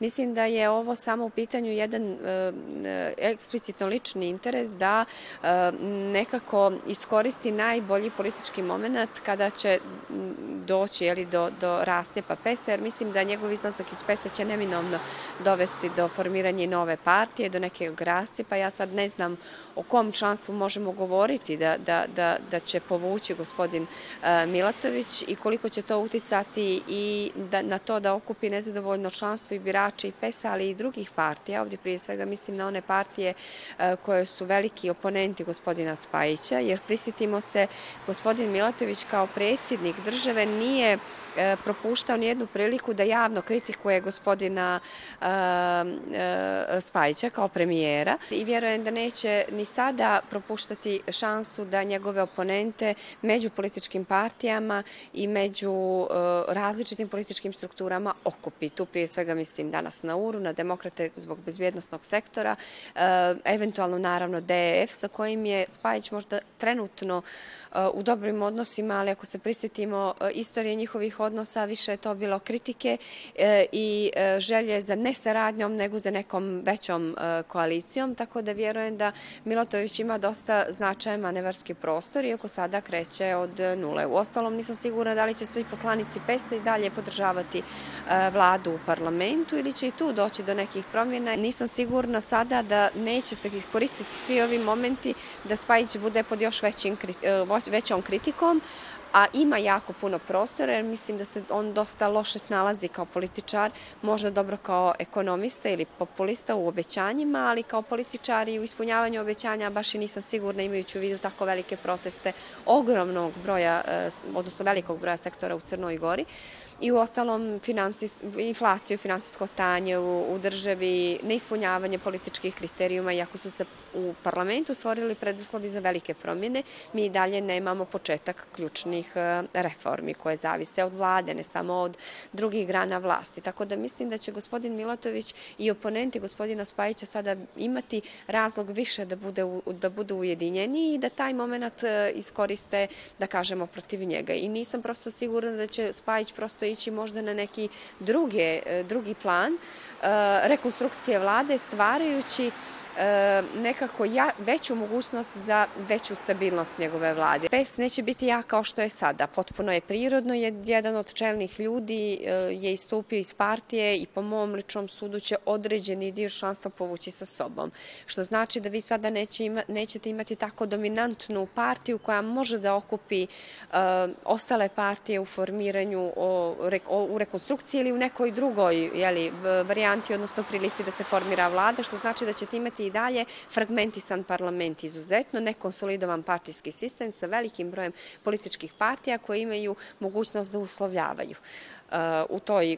Mislim da je ovo samo u pitanju jedan eksplicitno lični interes da nekako iskoristi najbolji politički moment kada će doći jeli, do, do rascepa PES-a, jer mislim da njegov izlazak iz PES-a će neminovno dovesti do formiranja nove partije, do nekog rascepa. Ja sad ne znam o kom članstvu možemo govoriti da, da, da, da će povući gospodin Milatović i koliko će to uticati i da, na to da okupi nezadovoljno članstvo i birača i PES-a, ali i drugih partija. Ovdje prije svega mislim na one partije koje su veliki oponenti gospodina Spajića, jer prisjetimo se, gospodin Milatović kao predsjednik države nije E, propuštao nijednu priliku da javno kritikuje gospodina e, e, Spajića kao premijera i vjerujem da neće ni sada propuštati šansu da njegove oponente među političkim partijama i među različitim političkim strukturama okupi. Tu prije svega mislim danas na URU, na demokrate zbog bezbjednostnog sektora, eventualno naravno DEF sa kojim je Spajić možda trenutno u dobrim odnosima, ali ako se prisjetimo istorije njihovih odnosa, više je to bilo kritike e, i e, želje za ne saradnjom, nego za nekom većom e, koalicijom, tako da vjerujem da Milotović ima dosta značajan manevarski prostor, iako sada kreće od nule. U ostalom nisam sigurna da li će svi poslanici PES-a i dalje podržavati vladu u parlamentu ili će i tu doći do nekih promjena. Nisam sigurna sada da neće se iskoristiti svi ovi momenti da Spajić bude pod još većim, većom kritikom, a ima jako puno prostora jer mislim da se on dosta loše snalazi kao političar, možda dobro kao ekonomista ili populista u obećanjima, ali kao političar i u ispunjavanju obećanja baš i nisam sigurna imajući u vidu tako velike proteste ogromnog broja, eh, odnosno velikog broja sektora u Crnoj Gori. I u ostalom finansis, inflaciju, finansijsko stanje u, u državi, neispunjavanje političkih kriterijuma, iako su se u parlamentu stvorili preduslovi za velike promjene, mi i dalje nemamo početak ključnih e, reformi koje zavise od vlade, ne samo od drugih grana vlasti. Tako da mislim da će gospodin Milatović i oponenti gospodina Spajića sada imati razlog više da bude, da budu ujedinjeni i da taj moment e, iskoriste, da kažemo, protiv njega. I nisam prosto sigurna da će Spajić prosto ići možda na neki druge, e, drugi plan rekonstrukcije vlade stvarajući nekako ja, veću mogućnost za veću stabilnost njegove vlade. PES neće biti ja kao što je sada. Potpuno je prirodno. Jedan od čelnih ljudi e, je istupio iz partije i po mom ličnom sudu će određeni dio šanstva povući sa sobom. Što znači da vi sada neće ima, nećete imati tako dominantnu partiju koja može da okupi uh, ostale partije u formiranju, o, o, u rekonstrukciji ili u nekoj drugoj jeli, varijanti, odnosno prilici da se formira vlada, što znači da ćete imati dalje. Fragmentisan parlament izuzetno, nekonsolidovan partijski sistem sa velikim brojem političkih partija koje imaju mogućnost da uslovljavaju u toj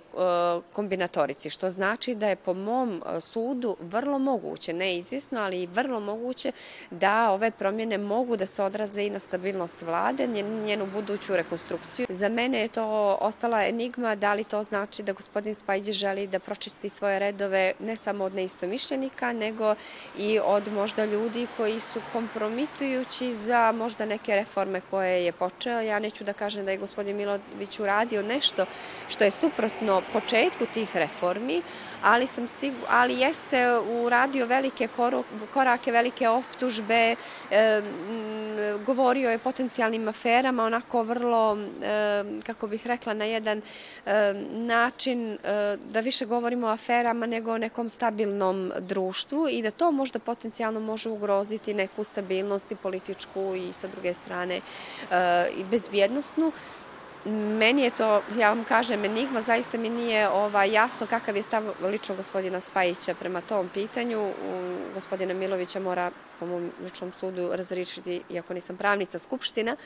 kombinatorici, što znači da je po mom sudu vrlo moguće, neizvjesno, ali i vrlo moguće da ove promjene mogu da se odraze i na stabilnost vlade, njenu buduću rekonstrukciju. Za mene je to ostala enigma da li to znači da gospodin Spajđe želi da pročisti svoje redove ne samo od neistomišljenika, nego i od možda ljudi koji su kompromitujući za možda neke reforme koje je počeo. Ja neću da kažem da je gospodin Milović uradio nešto što je suprotno početku tih reformi, ali, sam sigur, ali jeste uradio velike korake, velike optužbe, govorio je potencijalnim aferama, onako vrlo, kako bih rekla, na jedan način da više govorimo o aferama nego o nekom stabilnom društvu i da to možda potencijalno može ugroziti neku stabilnost i političku i sa druge strane i bezbjednostnu. Meni je to, ja vam kažem, enigma, zaista mi nije ovaj, jasno kakav je stav lično gospodina Spajića prema tom pitanju. Gospodina Milovića mora, po mom ličnom sudu, razričiti, iako nisam pravnica Skupština.